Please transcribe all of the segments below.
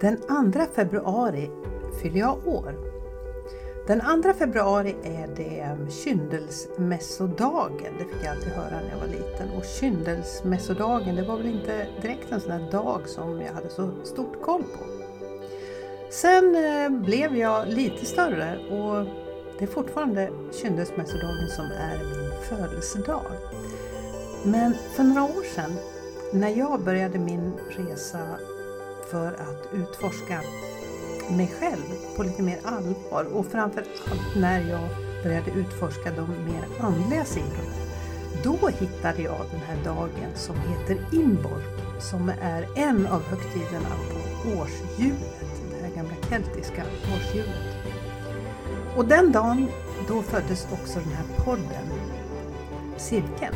Den 2 februari fyller jag år. Den 2 februari är det kyndelsmässodagen. Det fick jag alltid höra när jag var liten. Och kyndelsmässodagen, det var väl inte direkt en sån här dag som jag hade så stort koll på. Sen eh, blev jag lite större och det är fortfarande kyndelsmässodagen som är min födelsedag. Men för några år sedan när jag började min resa för att utforska mig själv på lite mer allvar och framför allt när jag började utforska de mer andliga sidorna. Då hittade jag den här dagen som heter Imbolc som är en av högtiderna på årshjulet, det här gamla keltiska årshjulet. Och den dagen, då föddes också den här podden, Cirkeln.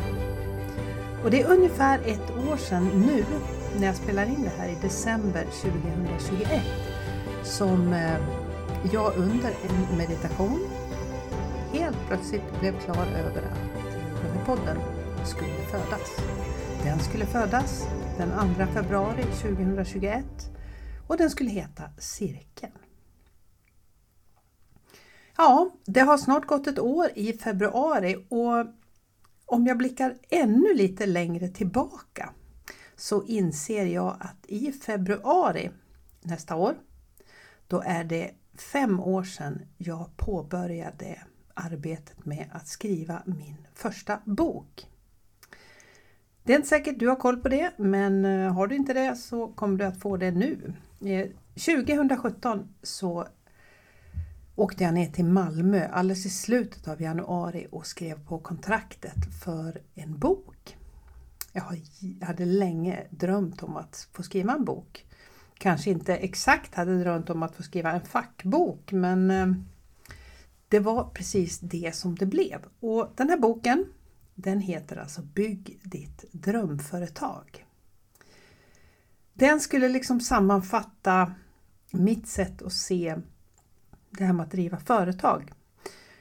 Och det är ungefär ett år sedan nu, när jag spelar in det här i december 2021, som eh, jag under en meditation helt plötsligt blev klar över att den här podden skulle födas. Den skulle födas den 2 februari 2021 och den skulle heta Cirkeln. Ja, det har snart gått ett år i februari och om jag blickar ännu lite längre tillbaka så inser jag att i februari nästa år, då är det fem år sedan jag påbörjade arbetet med att skriva min första bok. Det är inte säkert du har koll på det, men eh, har du inte det så kommer du att få det nu. Eh, 2017 så åkte jag ner till Malmö alldeles i slutet av januari och skrev på kontraktet för en bok. Jag hade länge drömt om att få skriva en bok. Kanske inte exakt hade drömt om att få skriva en fackbok men eh, det var precis det som det blev. Och den här boken den heter alltså Bygg ditt drömföretag. Den skulle liksom sammanfatta mitt sätt att se det här med att driva företag.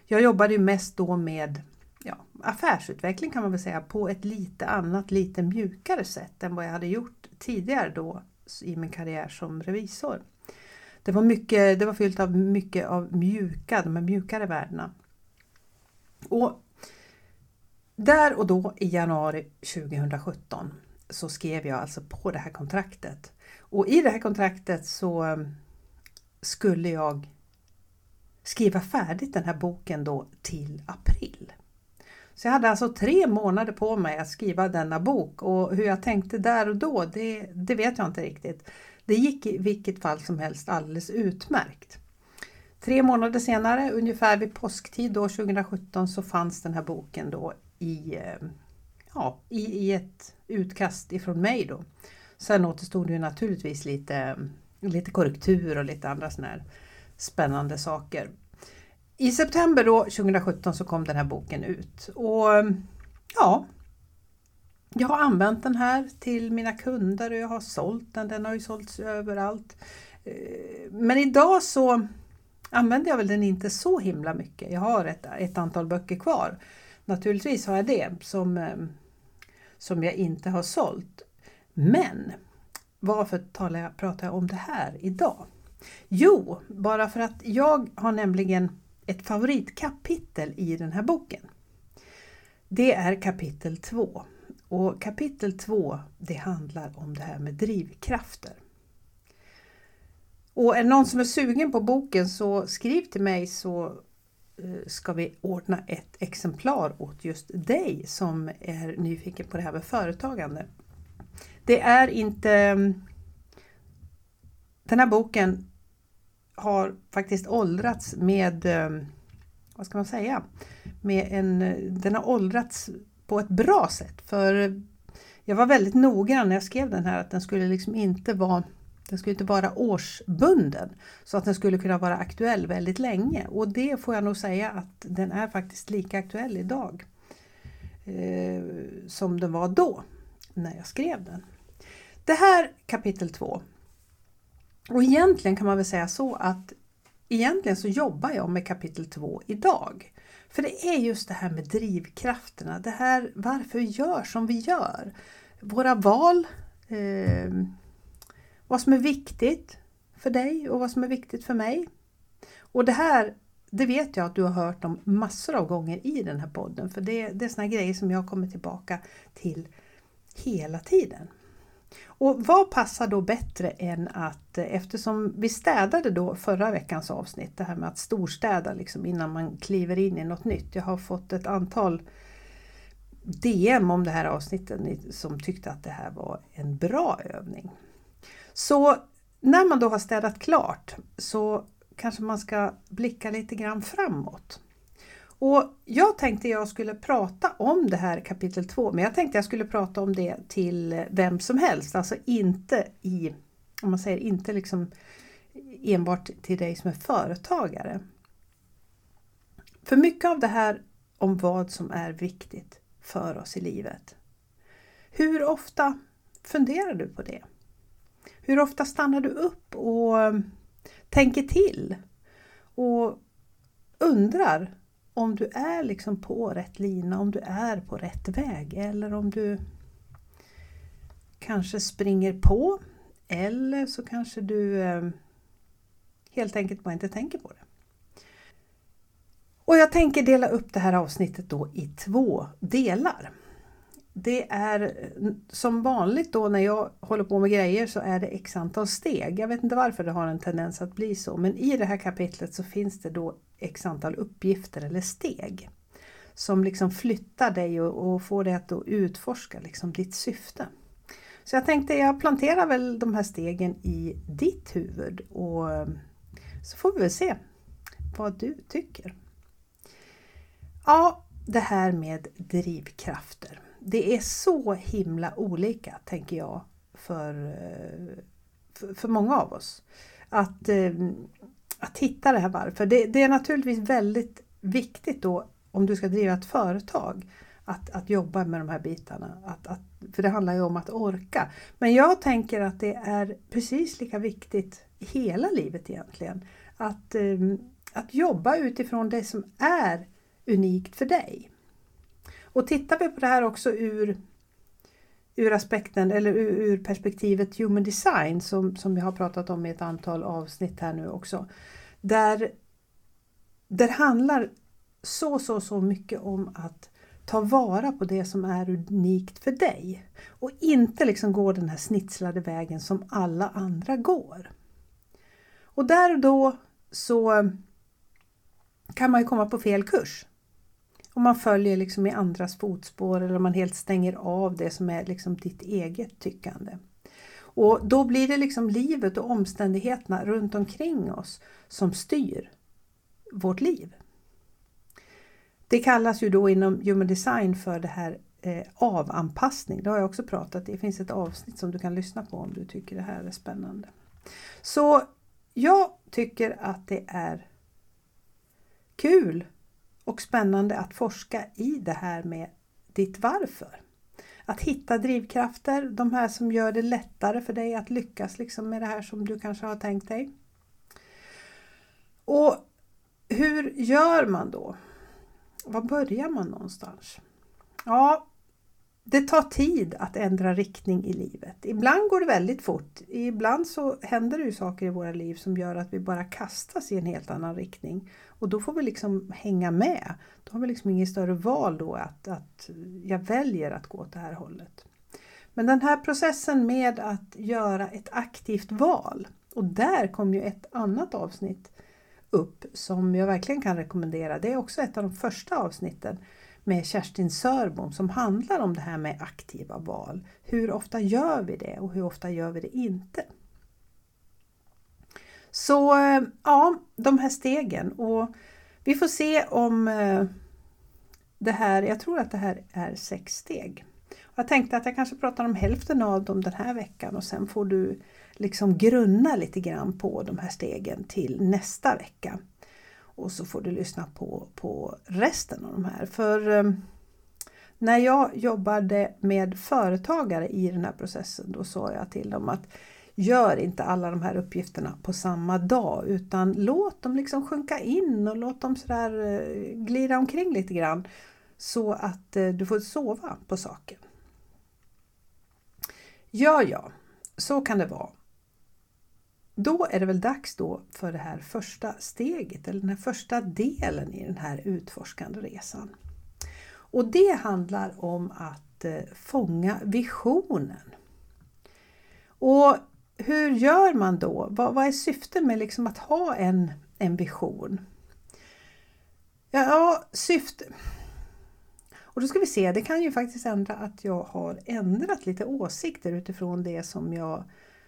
Jag jobbade ju mest då med ja, affärsutveckling kan man väl säga på ett lite annat, lite mjukare sätt än vad jag hade gjort tidigare då i min karriär som revisor. Det var, mycket, det var fyllt av mycket av mjuka, de här mjukare värdena. Och där och då i januari 2017 så skrev jag alltså på det här kontraktet. Och i det här kontraktet så mm, skulle jag skriva färdigt den här boken då till april. Så jag hade alltså tre månader på mig att skriva denna bok och hur jag tänkte där och då, det, det vet jag inte riktigt. Det gick i vilket fall som helst alldeles utmärkt. Tre månader senare, ungefär vid påsktid då 2017, så fanns den här boken då i, eh, ja, i, i ett utkast ifrån mig då. Sen återstod det ju naturligtvis lite, lite korrektur och lite andra sådana här spännande saker. I september då, 2017 så kom den här boken ut och ja, jag har använt den här till mina kunder och jag har sålt den. Den har ju sålts överallt. Eh, men idag så använder jag väl den inte så himla mycket. Jag har ett, ett antal böcker kvar. Naturligtvis har jag det som, eh, som jag inte har sålt. Men varför talar jag, pratar jag om det här idag? Jo, bara för att jag har nämligen ett favoritkapitel i den här boken. Det är kapitel 2 och kapitel 2 det handlar om det här med drivkrafter. Och är det någon som är sugen på boken så skriv till mig så eh, ska vi ordna ett exemplar åt just dig som är nyfiken på det här med företagande. Det är inte... Mm, den här boken har faktiskt åldrats med, eh, vad ska man säga, med en, den har åldrats på ett bra sätt. För jag var väldigt noggrann när jag skrev den här att den skulle liksom inte vara den skulle inte vara årsbunden så att den skulle kunna vara aktuell väldigt länge och det får jag nog säga att den är faktiskt lika aktuell idag eh, som den var då när jag skrev den. Det här kapitel 2 och egentligen kan man väl säga så att egentligen så jobbar jag med kapitel 2 idag. För det är just det här med drivkrafterna, det här varför vi gör som vi gör. Våra val, eh, vad som är viktigt för dig och vad som är viktigt för mig. Och det här, det vet jag att du har hört om massor av gånger i den här podden för det, det är såna grejer som jag kommer tillbaka till hela tiden. Och vad passar då bättre än att eh, eftersom vi städade då förra veckans avsnitt, det här med att storstäda liksom innan man kliver in i något nytt. Jag har fått ett antal DM om det här avsnittet som tyckte att det här var en bra övning. Så när man då har städat klart så kanske man ska blicka lite grann framåt. Och Jag tänkte jag skulle prata om det här kapitel 2, men jag tänkte jag skulle prata om det till vem som helst, alltså inte i, om man säger inte liksom enbart till dig som är företagare. För mycket av det här om vad som är viktigt för oss i livet. Hur ofta funderar du på det? Hur ofta stannar du upp och tänker till och undrar om du är liksom på rätt lina, om du är på rätt väg eller om du kanske springer på eller så kanske du eh, helt enkelt bara inte tänker på det. Och jag tänker dela upp det här avsnittet då i två delar. Det är som vanligt då när jag håller på med grejer så är det x antal steg. Jag vet inte varför det har en tendens att bli så men i det här kapitlet så finns det då x antal uppgifter eller steg som liksom flyttar dig och, och får dig att utforska liksom ditt syfte. Så jag tänkte jag planterar väl de här stegen i ditt huvud och eh, så får vi väl se vad du tycker. Ja, det här med drivkrafter. Det är så himla olika, tänker jag, för, eh, för, för många av oss. Att, eh, att hitta det här varför. Det, det, är naturligtvis väldigt viktigt då om du ska driva ett företag att, att jobba med de här bitarna. Att, att, för det handlar ju om att orka. Men jag tänker att det är precis lika viktigt i hela livet egentligen. Att, eh, att jobba utifrån det som är unikt för dig. Och tittar vi på det här också ur, ur aspekten eller ur, ur perspektivet human design som, som jag har pratat om i ett antal avsnitt här nu också. Där, där handlar så, så, så mycket om att ta vara på det som är unikt för dig och inte liksom gå den här snitslade vägen som alla andra går. Och där och då så kan man ju komma på fel kurs. Om man följer liksom i andras fotspår eller om man helt stänger av det som är liksom ditt eget tyckande. Och Då blir det liksom livet och omständigheterna runt omkring oss som styr vårt liv. Det kallas ju då inom Human Design för det här eh, avanpassning. Det har jag också pratat Det finns ett avsnitt som du kan lyssna på om du tycker det här är spännande. Så jag tycker att det är kul och spännande att forska i det här med ditt varför. Att hitta drivkrafter, de här som gör det lättare för dig att lyckas liksom med det här som du kanske har tänkt dig. Och hur gör man då? Var börjar man någonstans? Ja, det tar tid att ändra riktning i livet. Ibland går det väldigt fort. Ibland så händer det ju saker i våra liv som gör att vi bara kastas i en helt annan riktning. Och då får vi liksom hänga med. Då har vi liksom inget större val då att, att jag väljer att gå åt det här hållet. Men den här processen med att göra ett aktivt val och där kom ju ett annat avsnitt upp som jag verkligen kan rekommendera. Det är också ett av de första avsnitten med Kerstin Sörbom som handlar om det här med aktiva val. Hur ofta gör vi det och hur ofta gör vi det inte? Så eh, ja, de här stegen och vi får se om eh, det här, jag tror att det här är sex steg. Jag tänkte att jag kanske pratar om hälften av dem den här veckan och sen får du liksom grunna lite grann på de här stegen till nästa vecka. Och så får du lyssna på, på resten av de här. För ehm, när jag jobbade med företagare i den här processen då sa jag till dem att gör inte alla de här uppgifterna på samma dag utan låt dem liksom sjunka in och låt dem sådär eh, glida omkring lite grann så att eh, du får sova på saken. Ja, ja, så kan det vara då är det väl dags då för det här första steget, eller den här första delen i den här utforskande resan. Och det handlar om att eh, fånga visionen. Och hur gör man då? Vad, vad är syftet med liksom att ha en, en vision? Ja, syfte... Och då ska vi se, det kan ju faktiskt ändra att jag har ändrat lite åsikter utifrån det som jag,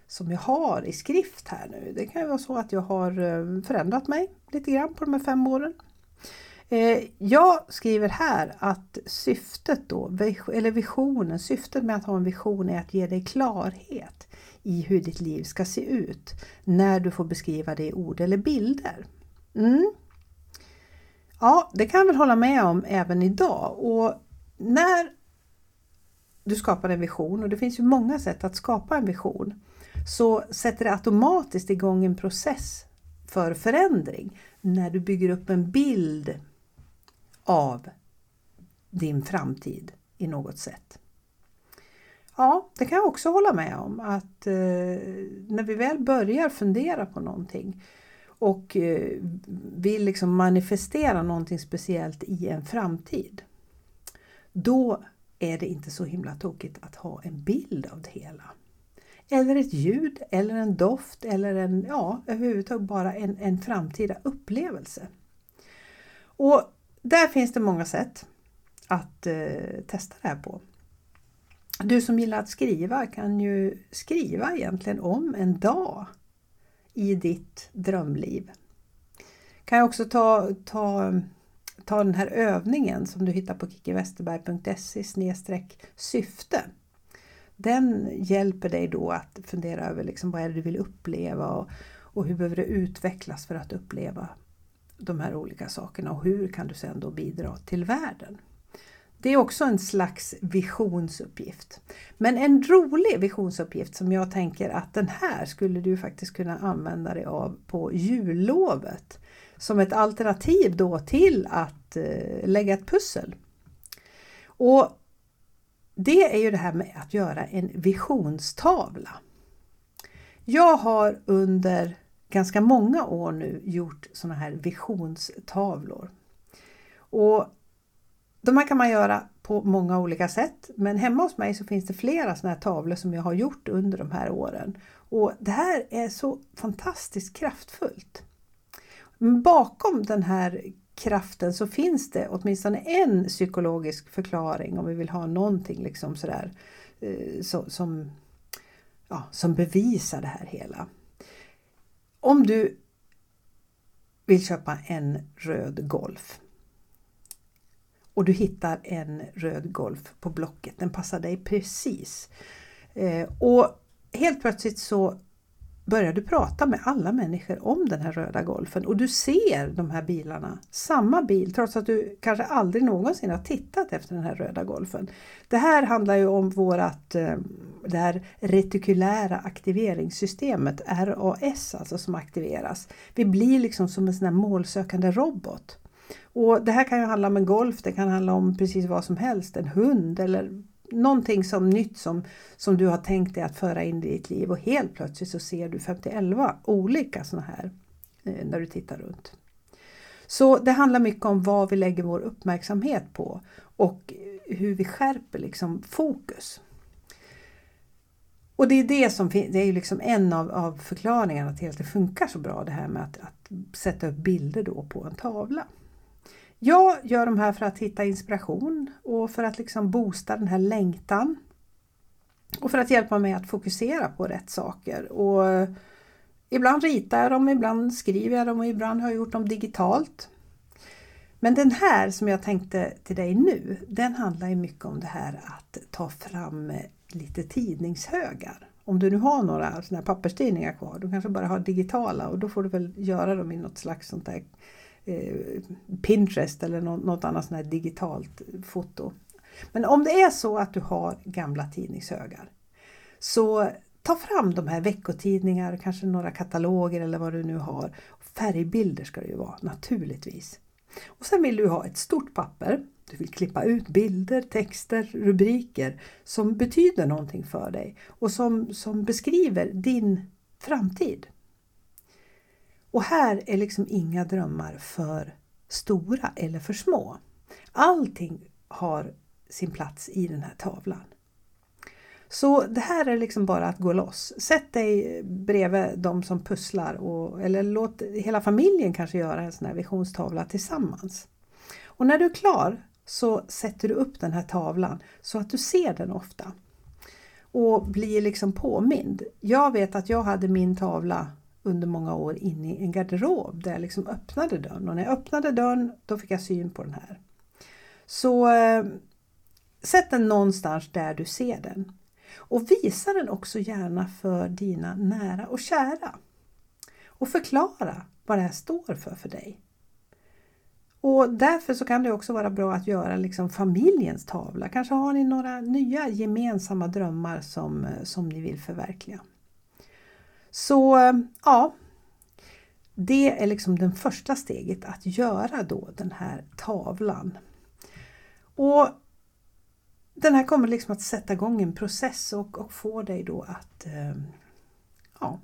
som jag har i skrift här nu. Det kan ju vara så att jag har eh, förändrat mig lite grann på de här fem åren. Eh, jag skriver här att syftet då, eller visionen, syftet med att ha en vision är att ge dig klarhet i hur ditt liv ska se ut när du får beskriva det i ord eller bilder. Mm. Ja, det kan jag väl hålla med om även idag. Och när du skapar en vision, och det finns ju många sätt att skapa en vision, så sätter det automatiskt igång en process för förändring när du bygger upp en bild av din framtid i något sätt. Ja, det kan jag också hålla med om att eh, när vi väl börjar fundera på någonting och eh, vill liksom manifestera någonting speciellt i en framtid. Då är det inte så himla tokigt att ha en bild av det hela. Eller ett ljud, eller en doft, eller en, ja, överhuvudtaget bara en, en framtida upplevelse. Och där finns det många sätt att eh, testa det här på. Du som gillar att skriva kan ju skriva egentligen om en dag i ditt drömliv. Kan jag också ta, ta, ta den här övningen som du hittar på kickiwesterberg.se syfte. Den hjälper dig då att fundera över liksom vad är det du vill uppleva och, och hur behöver det utvecklas för att uppleva de här olika sakerna och hur kan du sedan då bidra till världen. Det är också en slags visionsuppgift. Men en rolig visionsuppgift som jag tänker att den här skulle du faktiskt kunna använda dig av på jullovet. Som ett alternativ då till att eh, lägga ett pussel. Och det är ju det här med att göra en visionstavla. Jag har under ganska många år nu gjort sådana här visionstavlor. Och de här kan man göra på många olika sätt men hemma hos mig så finns det flera sådana här tavlor som jag har gjort under de här åren. Och Det här är så fantastiskt kraftfullt. Bakom den här kraften så finns det åtminstone en psykologisk förklaring om vi vill ha någonting liksom sådär eh, så, som, ja, som bevisar det här hela. Om du vill köpa en röd Golf och du hittar en röd Golf på Blocket. Den passar dig precis. Eh, och helt plötsligt så börjar du prata med alla människor om den här röda golfen och du ser de här bilarna, samma bil, trots att du kanske aldrig någonsin har tittat efter den här röda golfen. Det här handlar ju om vårat eh, det här retikulära aktiveringssystemet, RAS alltså som aktiveras. Vi blir liksom som en sån här målsökande robot. Och Det här kan ju handla om en golf, det kan handla om precis vad som helst, en hund eller någonting som nytt som, som du har tänkt dig att föra in i ditt liv och helt plötsligt så ser du 51 olika sådana här eh, när du tittar runt. Så det handlar mycket om vad vi lägger vår uppmärksamhet på och hur vi skärper liksom fokus. Och det är det som det är liksom en av, av förklaringarna till att det funkar så bra det här med att, att sätta upp bilder då på en tavla. Jag gör de här för att hitta inspiration och för att liksom boosta den här längtan. Och för att hjälpa mig att fokusera på rätt saker. Och ibland ritar jag dem, ibland skriver jag dem och ibland har jag gjort dem digitalt. Men den här som jag tänkte till dig nu, den handlar ju mycket om det här att ta fram lite tidningshögar. Om du nu har några såna här papperstidningar kvar, du kanske bara har digitala och då får du väl göra dem i något slags sånt där Eh, Pinterest eller något annat sånt här digitalt foto. Men om det är så att du har gamla tidningshögar så ta fram de här veckotidningar, kanske några kataloger eller vad du nu har. Färgbilder ska det ju vara naturligtvis. Och Sen vill du ha ett stort papper. Du vill klippa ut bilder, texter, rubriker som betyder någonting för dig och som, som beskriver din framtid. Och här är liksom inga drömmar för stora eller för små. Allting har sin plats i den här tavlan. Så det här är liksom bara att gå loss. Sätt dig bredvid de som pusslar och, eller låt hela familjen kanske göra en sån här visionstavla tillsammans. Och när du är klar så sätter du upp den här tavlan så att du ser den ofta och blir liksom påmind. Jag vet att jag hade min tavla under många år inne i en garderob där jag liksom öppnade dörren och när jag öppnade dörren då fick jag syn på den här. Så eh, sätt den någonstans där du ser den. Och visa den också gärna för dina nära och kära. Och förklara vad det här står för för dig. Och därför så kan det också vara bra att göra liksom familjens tavla. Kanske har ni några nya gemensamma drömmar som, eh, som ni vill förverkliga. Så ja, det är liksom det första steget att göra då den här tavlan. Och den här kommer liksom att sätta igång en process och, och få dig då att eh, ja,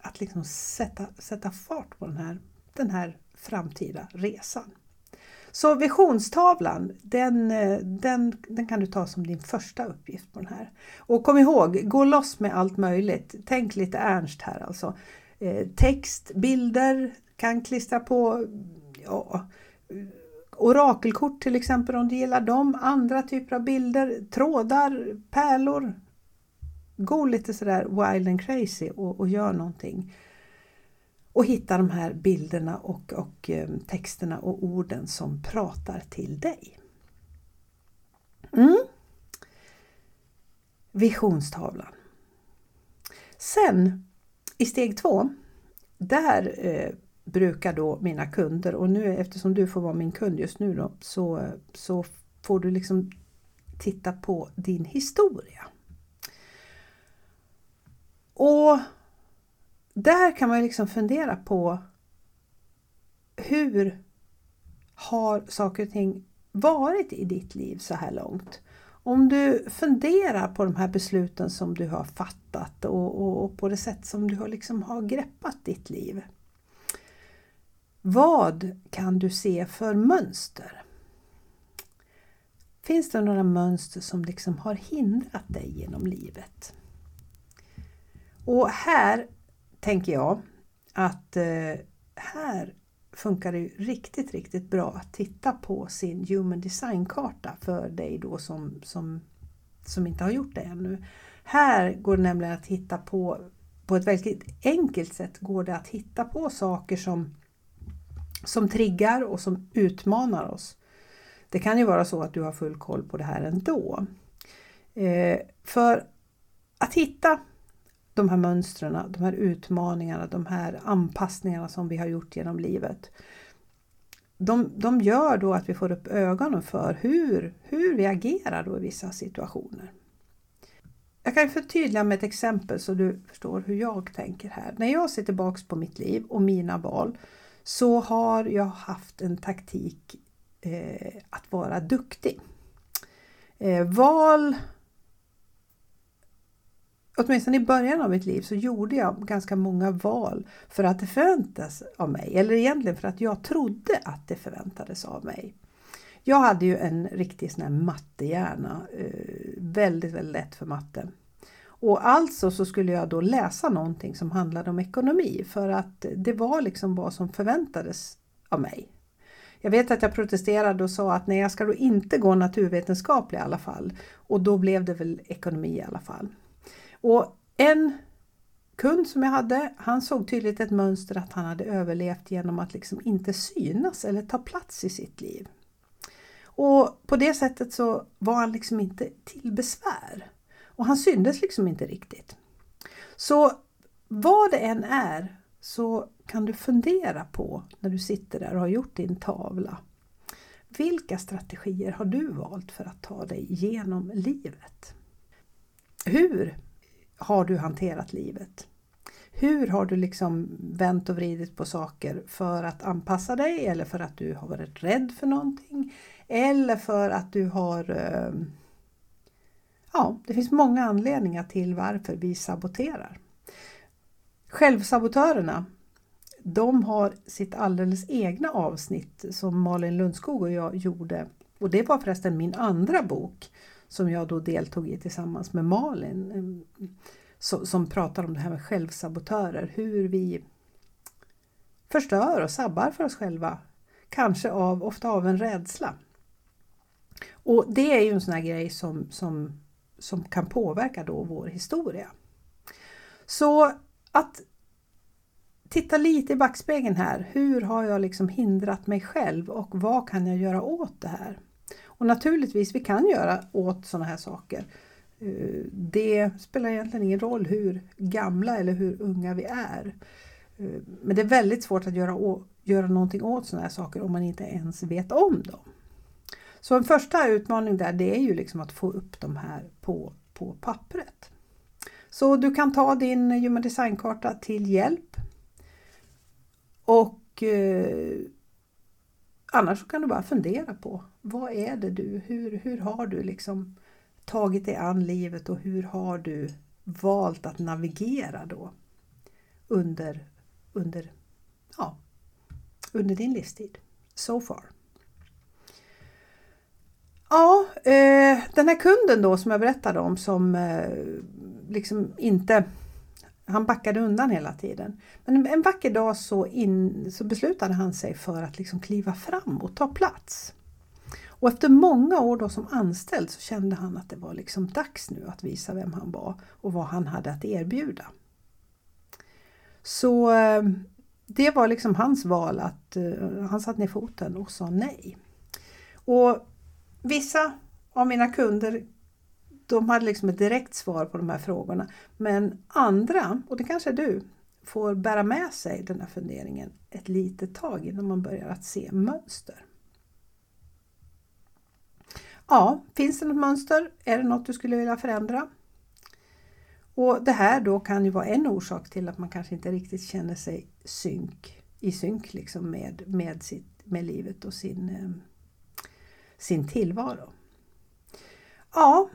att liksom sätta, sätta fart på den här, den här framtida resan. Så visionstavlan, den, eh, den, den kan du ta som din första uppgift på den här. Och kom ihåg, gå loss med allt möjligt. Tänk lite Ernst här alltså. Eh, text, bilder, kan klistra på ja, orakelkort till exempel om du gillar dem, andra typer av bilder, trådar, pärlor. Gå lite sådär wild and crazy och, och gör någonting. Och hitta de här bilderna och, och eh, texterna och orden som pratar till dig. Mm. Visionstavlan. Sen i steg två, där eh, brukar då mina kunder och nu eftersom du får vara min kund just nu då så, så får du liksom titta på din historia. Och där kan man liksom fundera på hur har saker och ting varit i ditt liv så här långt? Om du funderar på de här besluten som du har fattat och, och, och på det sätt som du har, liksom har greppat ditt liv. Vad kan du se för mönster? Finns det några mönster som liksom har hindrat dig genom livet? Och här tänker jag att eh, här funkar det riktigt, riktigt bra att titta på sin Human Design-karta för dig då som, som, som inte har gjort det ännu. Här går det nämligen att hitta på, på ett väldigt enkelt sätt går det att hitta på saker som som triggar och som utmanar oss. Det kan ju vara så att du har full koll på det här ändå. Eh, för att hitta de här mönstren, de här utmaningarna, de här anpassningarna som vi har gjort genom livet. De, de gör då att vi får upp ögonen för hur, hur vi agerar då i vissa situationer. Jag kan förtydliga med ett exempel så du förstår hur jag tänker här. När jag ser tillbaks på mitt liv och mina val så har jag haft en taktik eh, att vara duktig. Eh, val Åtminstone i början av mitt liv så gjorde jag ganska många val för att det förväntas av mig. Eller egentligen för att jag trodde att det förväntades av mig. Jag hade ju en riktig sån här mattehjärna. Eh, väldigt, väldigt lätt för matte. Och alltså så skulle jag då läsa någonting som handlade om ekonomi för att det var liksom vad som förväntades av mig. Jag vet att jag protesterade och sa att nej, jag ska då inte gå naturvetenskaplig i alla fall. Och då blev det väl ekonomi i alla fall. Och en kund som jag hade, han såg tydligt ett mönster att han hade överlevt genom att liksom inte synas eller ta plats i sitt liv. Och på det sättet så var han liksom inte till besvär. Och han syndes liksom inte riktigt. Så vad det än är så kan du fundera på när du sitter där och har gjort din tavla. Vilka strategier har du valt för att ta dig genom livet? Hur har du hanterat livet? Hur har du liksom vänt och vridit på saker för att anpassa dig eller för att du har varit rädd för någonting? Eller för att du har eh, Ja, det finns många anledningar till varför vi saboterar. Självsabotörerna, de har sitt alldeles egna avsnitt som Malin Lundskog och jag gjorde. Och det var förresten min andra bok som jag då deltog i tillsammans med Malin. Som pratar om det här med självsabotörer, hur vi förstör och sabbar för oss själva. Kanske av, ofta av en rädsla. Och det är ju en sån här grej som, som, som kan påverka då vår historia. Så att titta lite i backspegeln här. Hur har jag liksom hindrat mig själv och vad kan jag göra åt det här? Och naturligtvis, vi kan göra åt sådana här saker. Eh, det spelar egentligen ingen roll hur gamla eller hur unga vi är. Eh, men det är väldigt svårt att göra, göra någonting åt sådana här saker om man inte ens vet om dem. Så en första utmaning där det är ju liksom att få upp de här på, på pappret. Så du kan ta din Human Design-karta till hjälp. Och eh, annars kan du bara fundera på vad är det du, hur, hur har du liksom tagit dig an livet och hur har du valt att navigera då under, under, ja, under din livstid? So far. Ja, eh, den här kunden då som jag berättade om som eh, liksom inte han backade undan hela tiden. Men en vacker dag så, in, så beslutade han sig för att liksom kliva fram och ta plats. Och efter många år då som anställd så kände han att det var liksom dags nu att visa vem han var och vad han hade att erbjuda. Så eh, det var liksom hans val att eh, han satte ner foten och sa nej. Och vissa av mina kunder de hade liksom ett direkt svar på de här frågorna. Men andra, och det kanske är du, får bära med sig den här funderingen ett litet tag innan man börjar att se mönster. Ja, finns det något mönster? Är det något du skulle vilja förändra? Och Det här då kan ju vara en orsak till att man kanske inte riktigt känner sig synk, i synk liksom med, med, sitt, med livet och sin, eh, sin tillvaro. Ja,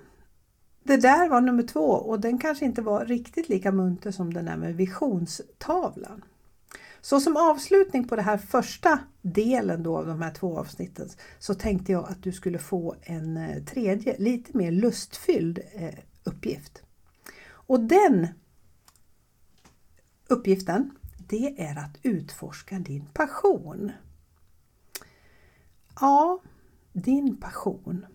det där var nummer två och den kanske inte var riktigt lika munter som den där med visionstavlan. Så som avslutning på den här första delen då av de här två avsnitten så tänkte jag att du skulle få en eh, tredje, lite mer lustfylld eh, uppgift. Och den uppgiften, det är att utforska din passion. Ja, din passion.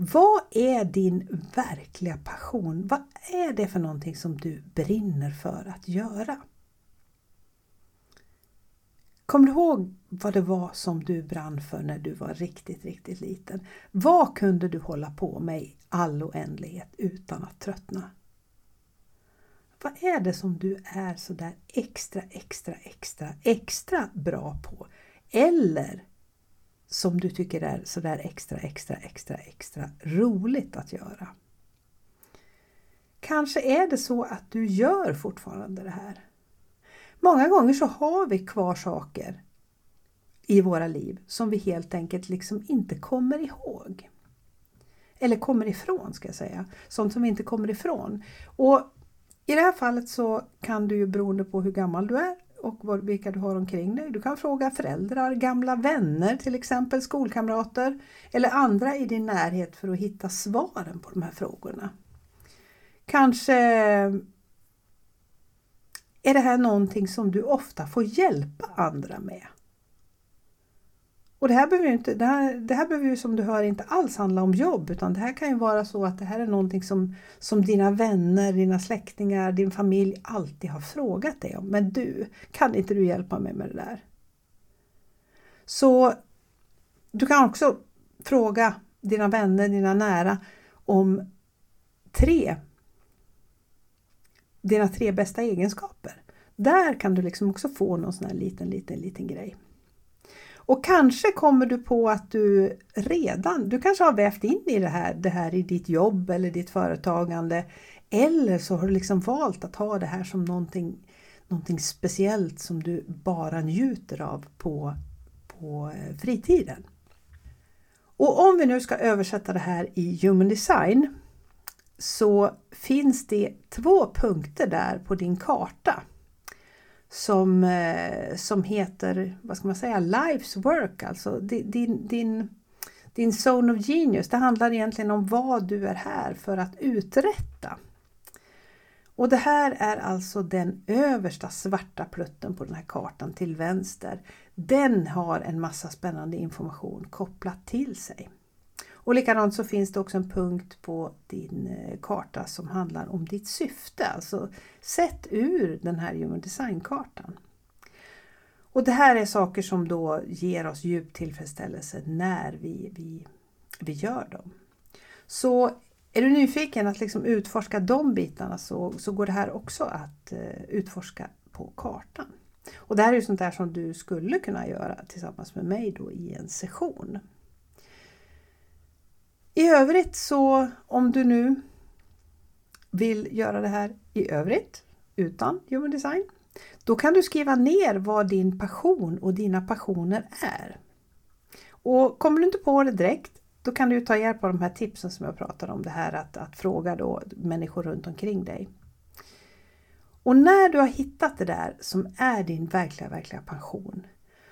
Vad är din verkliga passion? Vad är det för någonting som du brinner för att göra? Kommer du ihåg vad det var som du brann för när du var riktigt, riktigt liten? Vad kunde du hålla på med i all oändlighet utan att tröttna? Vad är det som du är sådär extra, extra, extra, extra bra på? Eller som du tycker är sådär extra, extra, extra, extra roligt att göra? Kanske är det så att du gör fortfarande det här. Många gånger så har vi kvar saker i våra liv som vi helt enkelt liksom inte kommer ihåg. Eller kommer ifrån ska jag säga. Sånt som vi inte kommer ifrån. Och I det här fallet så kan du ju beroende på hur gammal du är och vilka du har omkring dig. Du kan fråga föräldrar, gamla vänner till exempel, skolkamrater eller andra i din närhet för att hitta svaren på de här frågorna. Kanske är det här någonting som du ofta får hjälpa andra med. Och det här behöver ju inte, det här, det här behöver ju som du hör inte alls handla om jobb utan det här kan ju vara så att det här är någonting som, som dina vänner, dina släktingar, din familj alltid har frågat dig om. Men du, kan inte du hjälpa mig med det där? Så du kan också fråga dina vänner, dina nära om tre dina tre bästa egenskaper. Där kan du liksom också få någon sån här liten, liten, liten grej. Och kanske kommer du på att du redan, du kanske har vävt in i det här, det här i ditt jobb eller ditt företagande. Eller så har du liksom valt att ha det här som någonting, någonting speciellt som du bara njuter av på, på eh, fritiden. Och om vi nu ska översätta det här i Human Design så finns det två punkter där på din karta som, eh, som heter, vad ska man säga, Life's Work, alltså din, din, din Zone of Genius. Det handlar egentligen om vad du är här för att uträtta. Och det här är alltså den översta svarta plutten på den här kartan till vänster. Den har en massa spännande information kopplat till sig. Och likadant så finns det också en punkt på din eh, karta som handlar om ditt syfte, alltså sett ur den här Human Design-kartan. Och det här är saker som då ger oss djup tillfredsställelse när vi, vi, vi gör dem. Så är du nyfiken att liksom utforska de bitarna så, så går det här också att eh, utforska på kartan. Och det här är ju sånt där som du skulle kunna göra tillsammans med mig då i en session. I övrigt så om du nu vill göra det här i övrigt utan Human Design, då kan du skriva ner vad din passion och dina passioner är. Och kommer du inte på det direkt, då kan du ta hjälp av de här tipsen som jag pratade om, det här att, att fråga då människor runt omkring dig. Och när du har hittat det där som är din verkliga, verkliga passion,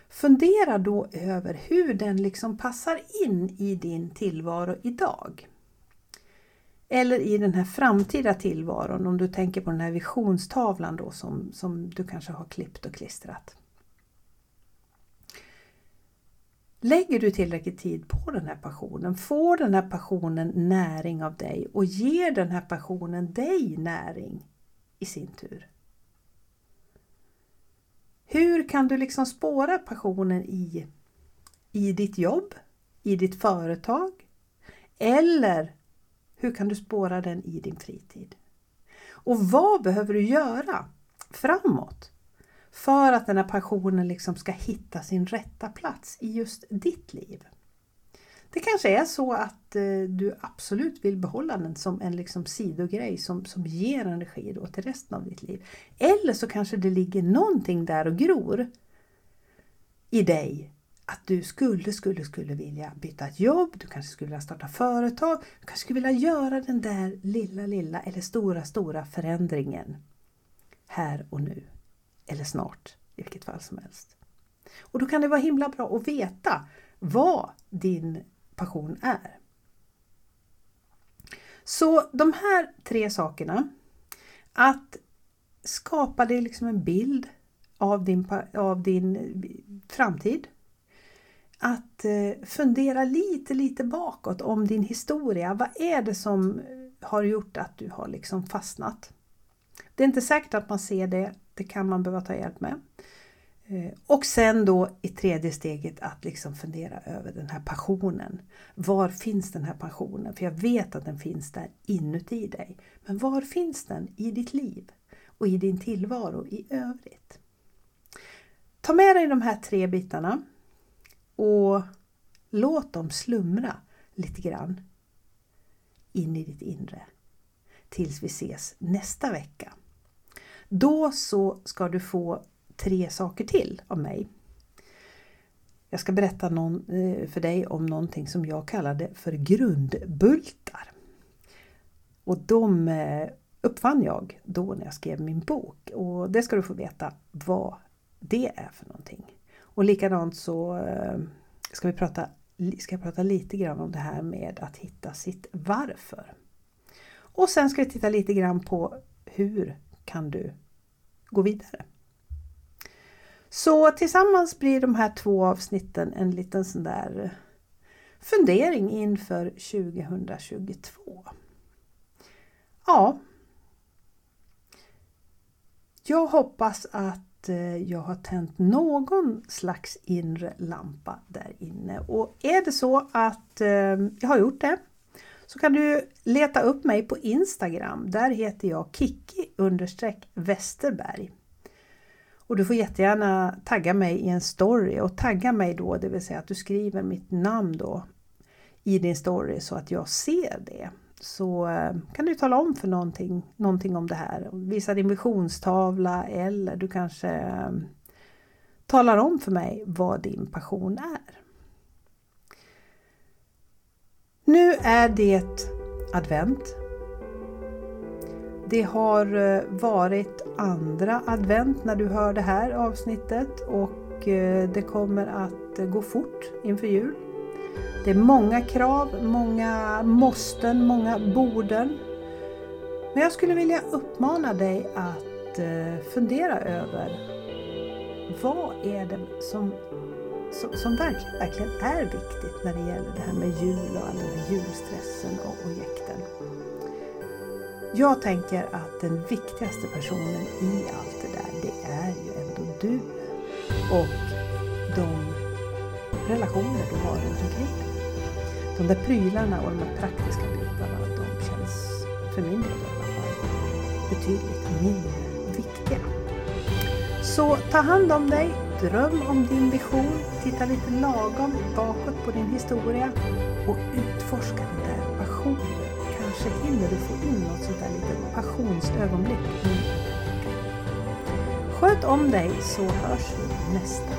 Fundera då över hur den liksom passar in i din tillvaro idag. Eller i den här framtida tillvaron om du tänker på den här visionstavlan då som, som du kanske har klippt och klistrat. Lägger du tillräckligt tid på den här passionen, får den här passionen näring av dig och ger den här passionen dig näring i sin tur? Hur kan du liksom spåra passionen i, i ditt jobb, i ditt företag? Eller hur kan du spåra den i din fritid? Och vad behöver du göra framåt för att den här passionen liksom ska hitta sin rätta plats i just ditt liv? Det kanske är så att eh, du absolut vill behålla den som en liksom sidogrej som, som ger energi då till resten av ditt liv. Eller så kanske det ligger någonting där och gror i dig att du skulle, skulle, skulle vilja byta ett jobb, du kanske skulle vilja starta företag, du kanske skulle vilja göra den där lilla, lilla eller stora, stora förändringen här och nu. Eller snart, i vilket fall som helst. Och då kan det vara himla bra att veta vad din passion är. Så de här tre sakerna, att skapa dig liksom en bild av din, av din framtid. Att eh, fundera lite, lite bakåt om din historia. Vad är det som har gjort att du har liksom fastnat? Det är inte säkert att man ser det, det kan man behöva ta hjälp med. Eh, och sen då i tredje steget att liksom fundera över den här passionen. Var finns den här passionen? För jag vet att den finns där inuti dig. Men var finns den i ditt liv och i din tillvaro i övrigt? Ta med dig de här tre bitarna och låt dem slumra lite grann in i ditt inre tills vi ses nästa vecka. Då så ska du få tre saker till av mig. Jag ska berätta någon, eh, för dig om någonting som jag kallade för grundbultar. Och de eh, uppfann jag då när jag skrev min bok och det ska du få veta vad det är för någonting. Och likadant så eh, ska, vi prata, ska jag prata lite grann om det här med att hitta sitt varför. Och sen ska vi titta lite grann på hur kan du gå vidare. Så tillsammans blir de här två avsnitten en liten sån där fundering inför 2022. Ja. Jag hoppas att eh, jag har tänt någon slags inre lampa där inne och är det så att eh, jag har gjort det så kan du leta upp mig på Instagram. Där heter jag Kiki Westerberg. Och du får jättegärna tagga mig i en story och tagga mig då, det vill säga att du skriver mitt namn då i din story så att jag ser det. Så eh, kan du tala om för någonting, någonting om det här. Visa din visionstavla eller du kanske eh, talar om för mig vad din passion är. Nu är det advent det har eh, varit andra advent när du hör det här avsnittet och eh, det kommer att eh, gå fort inför jul. Det är många krav, många måsten, många borden. Men jag skulle vilja uppmana dig att fundera över vad är det som, som, som verkligen, verkligen är viktigt när det gäller det här med jul och all den här julstressen och, och jäkten. Jag tänker att den viktigaste personen i allt det där, det är ju ändå du och de relationer du har runt omkring dig. De där prylarna och de där praktiska bitarna, de känns för min del i alla fall betydligt mindre viktiga. Så ta hand om dig, dröm om din vision, titta lite lagom bakåt på din historia och utforska den där passionen. Kanske hinner du få in något sånt där litet passionsögonblick. Mm. Sköt om dig så hörs vi nästa